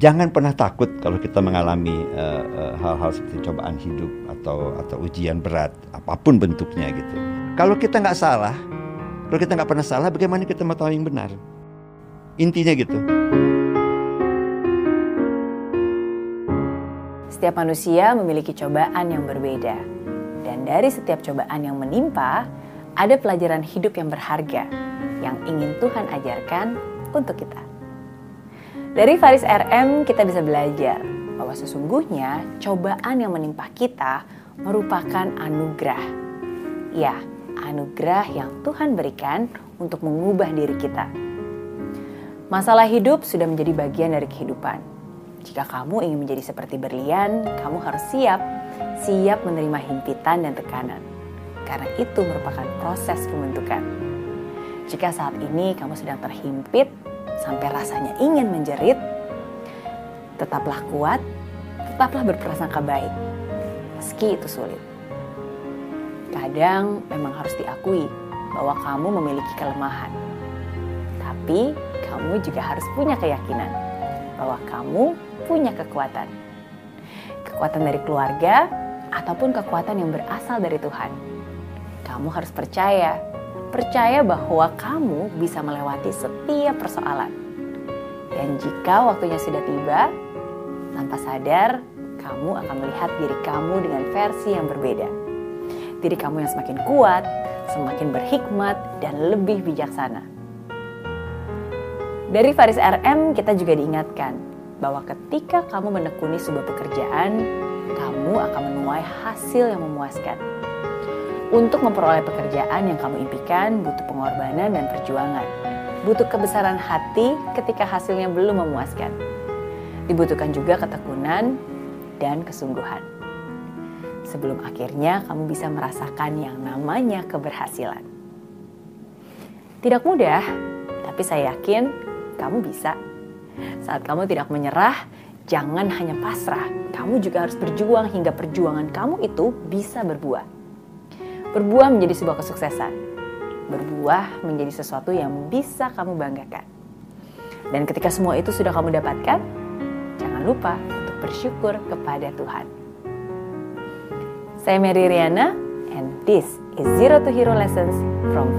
Jangan pernah takut kalau kita mengalami uh, uh, hal-hal seperti cobaan hidup atau atau ujian berat, apa pun bentuknya gitu. Kalau kita nggak salah, kalau kita nggak pernah salah, bagaimana kita mau tahu yang benar? Intinya gitu. Setiap manusia memiliki cobaan yang berbeda. Dan dari setiap cobaan yang menimpa, ada pelajaran hidup yang berharga yang ingin Tuhan ajarkan untuk kita. Dari Faris RM kita bisa belajar bahwa sesungguhnya cobaan yang menimpa kita merupakan anugerah. Ya, anugerah yang Tuhan berikan untuk mengubah diri kita. Masalah hidup sudah menjadi bagian dari kehidupan. Jika kamu ingin menjadi seperti berlian, kamu harus siap, siap menerima himpitan dan tekanan. Karena itu merupakan proses pembentukan. Jika saat ini kamu sedang terhimpit, sampai rasanya ingin menjerit, tetaplah kuat, tetaplah berprasangka baik, meski itu sulit. Kadang memang harus diakui bahwa kamu memiliki kelemahan, tapi kamu juga harus punya keyakinan bahwa kamu punya kekuatan. Kekuatan dari keluarga ataupun kekuatan yang berasal dari Tuhan. Kamu harus percaya Percaya bahwa kamu bisa melewati setiap persoalan. Dan jika waktunya sudah tiba, tanpa sadar, kamu akan melihat diri kamu dengan versi yang berbeda. Diri kamu yang semakin kuat, semakin berhikmat, dan lebih bijaksana. Dari Faris RM, kita juga diingatkan bahwa ketika kamu menekuni sebuah pekerjaan, kamu akan menuai hasil yang memuaskan untuk memperoleh pekerjaan yang kamu impikan butuh pengorbanan dan perjuangan. Butuh kebesaran hati ketika hasilnya belum memuaskan. Dibutuhkan juga ketekunan dan kesungguhan. Sebelum akhirnya kamu bisa merasakan yang namanya keberhasilan. Tidak mudah, tapi saya yakin kamu bisa. Saat kamu tidak menyerah, jangan hanya pasrah. Kamu juga harus berjuang hingga perjuangan kamu itu bisa berbuah berbuah menjadi sebuah kesuksesan. Berbuah menjadi sesuatu yang bisa kamu banggakan. Dan ketika semua itu sudah kamu dapatkan, jangan lupa untuk bersyukur kepada Tuhan. Saya Mary Riana, and this is Zero to Hero Lessons from